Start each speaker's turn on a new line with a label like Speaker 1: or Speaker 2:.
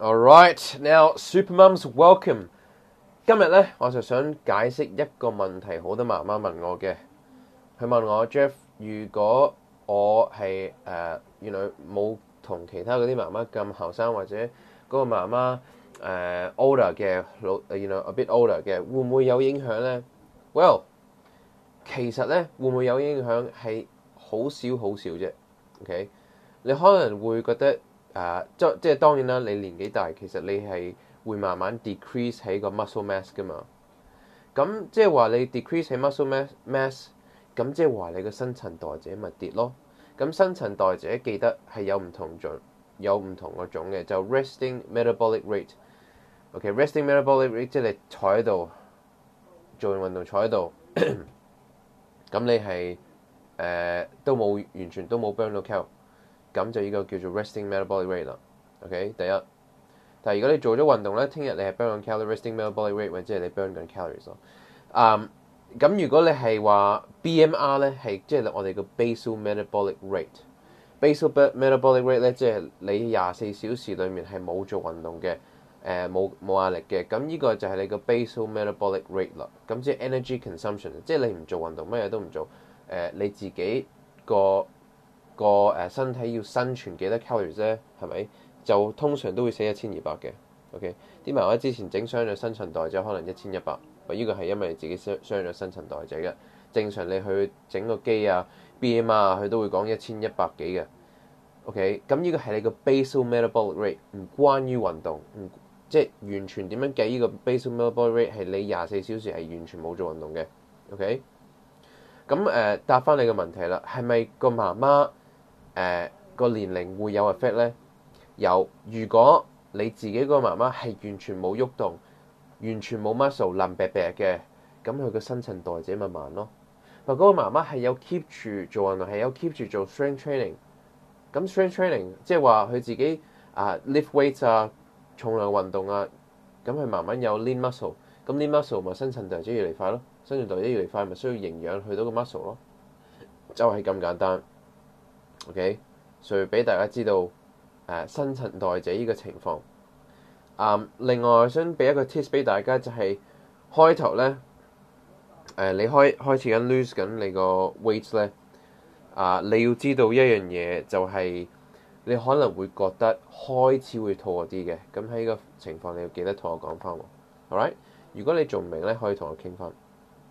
Speaker 1: All right, now Supermums welcome。今日咧，我就想解释一个问题，好多媽媽問我嘅，佢問我 Jeff，如果我係誒原來冇同其他嗰啲媽媽咁後生，或者嗰個媽媽誒 older 嘅老原來 a bit older 嘅，會唔會有影響咧？Well，其實咧會唔會有影響係好少好少啫。OK，你可能會覺得。誒，即即係當然啦。你年紀大，其實你係會慢慢 decrease 喺個 muscle mass 噶嘛。咁即係話你 decrease 喺 muscle mass，咁即係話你個新陳代謝咪跌咯。咁新陳代謝記得係有唔同種，有唔同個種嘅，就 resting metabolic rate。OK，resting metabolic rate 即係坐喺度做完運動，坐喺度，咁你係誒都冇完全都冇 burn 到 cal。咁就依個叫做 resting metabolic rate 啦，OK？第一，但係如果你做咗運動咧，聽日你係 burn 紧 calories，resting metabolic rate 即係你 burn 緊 calories 咯。嗯，咁如果你係話 BMR 咧，係即係我哋個 basal metabolic rate，basal metabolic rate 咧即係你廿四小時裡面係冇做運動嘅，誒冇冇壓力嘅，咁呢個就係你個 basal metabolic rate 啦。咁即係 energy consumption，即係你唔做運動，乜嘢都唔做，誒你自己個。個誒身體要生存幾多 calories 咧？係咪就通常都會寫一千二百嘅？OK，啲媽媽之前整傷咗新陳代謝，可能一千一百。依個係因為自己傷傷咗新陳代謝嘅。正常你去整個肌啊、m 啊，佢都會講一千一百幾嘅。OK，咁呢個係你個 basal metabolic rate，唔關於運動，唔即係完全點樣計呢個 basal metabolic rate 係你廿四小時係完全冇做運動嘅。OK，咁誒答翻你個問題啦，係咪個媽媽？誒個年齡會有 effect 咧，有。如果你自己個媽媽係完全冇喐動，完全冇 muscle，冧白白嘅，咁佢個新陳代謝咪慢咯。但嗰個媽媽係有 keep 住做運動，係有 keep 住做 strength training。咁 strength training 即係話佢自己啊 lift weights 啊，重量運動啊，咁佢慢慢有 lean muscle。咁 lean muscle 咪新陳代謝越嚟快咯，新陳代謝越嚟快咪需要營養去到個 muscle 咯，就係咁簡單。OK，所以俾大家知道誒新陳代謝呢個情況。誒另外，想俾一個 tips 俾大家，就係開頭咧誒，你開開始緊 lose 緊你個 weight 咧啊，你要知道一樣嘢，就係你可能會覺得開始會餓啲嘅。咁喺呢個情況，你要記得同我講翻喎。好，right？如果你仲唔明咧，可以同我傾翻。